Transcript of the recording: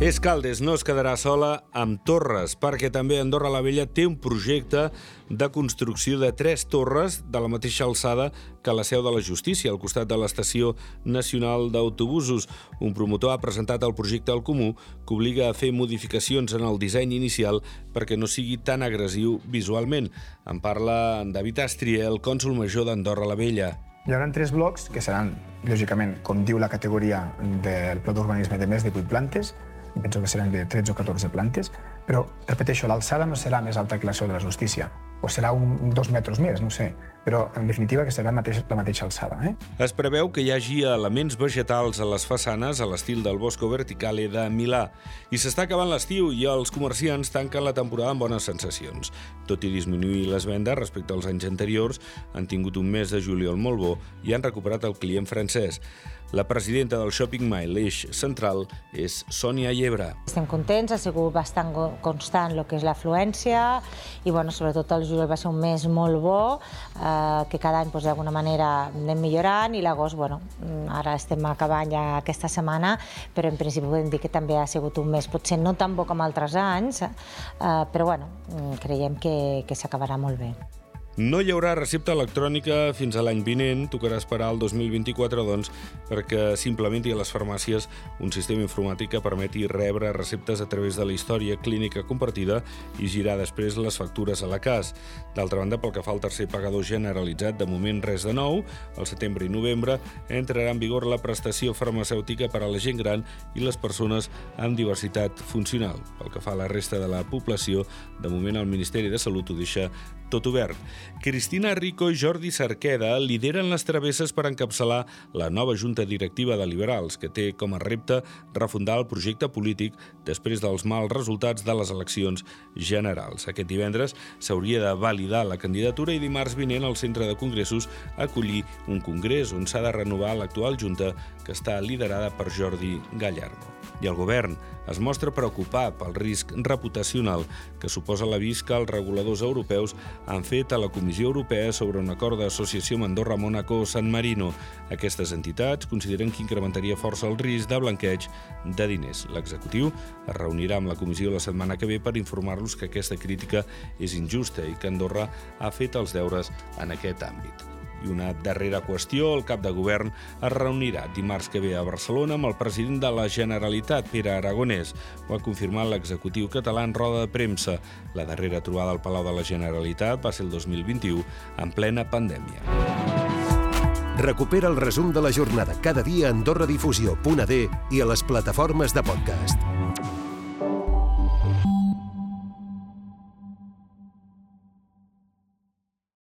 És Caldes no es quedarà sola amb torres, perquè també Andorra la Vella té un projecte de construcció de tres torres de la mateixa alçada que la seu de la Justícia, al costat de l'Estació Nacional d'Autobusos. Un promotor ha presentat el projecte al Comú que obliga a fer modificacions en el disseny inicial perquè no sigui tan agressiu visualment. En parla en David Astria, el cònsul major d'Andorra la Vella. Hi haurà tres blocs que seran, lògicament, com diu la categoria del pla d'urbanisme de més de 8 plantes, penso que seran de 13 o 14 plantes, però, repeteixo, l'alçada no serà més alta que la seu de la justícia, o serà un, dos metres més, no sé, però en definitiva que serà mateix, la mateixa alçada. Eh? Es preveu que hi hagi elements vegetals a les façanes a l'estil del Bosco Verticale de Milà i s'està acabant l'estiu i els comerciants tanquen la temporada amb bones sensacions. Tot i disminuir les vendes respecte als anys anteriors, han tingut un mes de juliol molt bo i han recuperat el client francès. La presidenta del Shopping Mall, l'eix central, és Sònia Llebre. Estem contents, ha sigut bastant constant el que és l'afluència i bueno, sobretot el juliol va ser un mes molt bo, eh, que cada any doncs, d'alguna manera anem millorant i l'agost, bueno, ara estem acabant ja aquesta setmana, però en principi podem dir que també ha sigut un mes potser no tan bo com altres anys, eh, però bueno, creiem que, que s'acabarà molt bé. No hi haurà recepta electrònica fins a l'any vinent, tocarà esperar el 2024, doncs, perquè s'implementi a les farmàcies un sistema informàtic que permeti rebre receptes a través de la història clínica compartida i girar després les factures a la CAS. D'altra banda, pel que fa al tercer pagador generalitzat, de moment res de nou, al setembre i novembre entrarà en vigor la prestació farmacèutica per a la gent gran i les persones amb diversitat funcional. Pel que fa a la resta de la població, de moment el Ministeri de Salut ho deixa tot obert. Cristina Rico i Jordi Cerqueda lideren les travesses per encapçalar la nova Junta Directiva de Liberals, que té com a repte refundar el projecte polític després dels mals resultats de les eleccions generals. Aquest divendres s'hauria de validar la candidatura i dimarts vinent al Centre de Congressos acollir un congrés on s'ha de renovar l'actual Junta que està liderada per Jordi Gallardo. I el govern es mostra preocupat pel risc reputacional que suposa l'avís que els reguladors europeus han fet a Comissió Europea sobre un acord d'associació amb Andorra, Mónaco o San Marino. Aquestes entitats consideren que incrementaria força el risc de blanqueig de diners. L'executiu es reunirà amb la comissió la setmana que ve per informar-los que aquesta crítica és injusta i que Andorra ha fet els deures en aquest àmbit. I una darrera qüestió, el cap de govern es reunirà dimarts que ve a Barcelona amb el president de la Generalitat, Pere Aragonès. Ho ha confirmat l'executiu català en roda de premsa. La darrera trobada al Palau de la Generalitat va ser el 2021, en plena pandèmia. Recupera el resum de la jornada cada dia a AndorraDifusió.d i a les plataformes de podcast.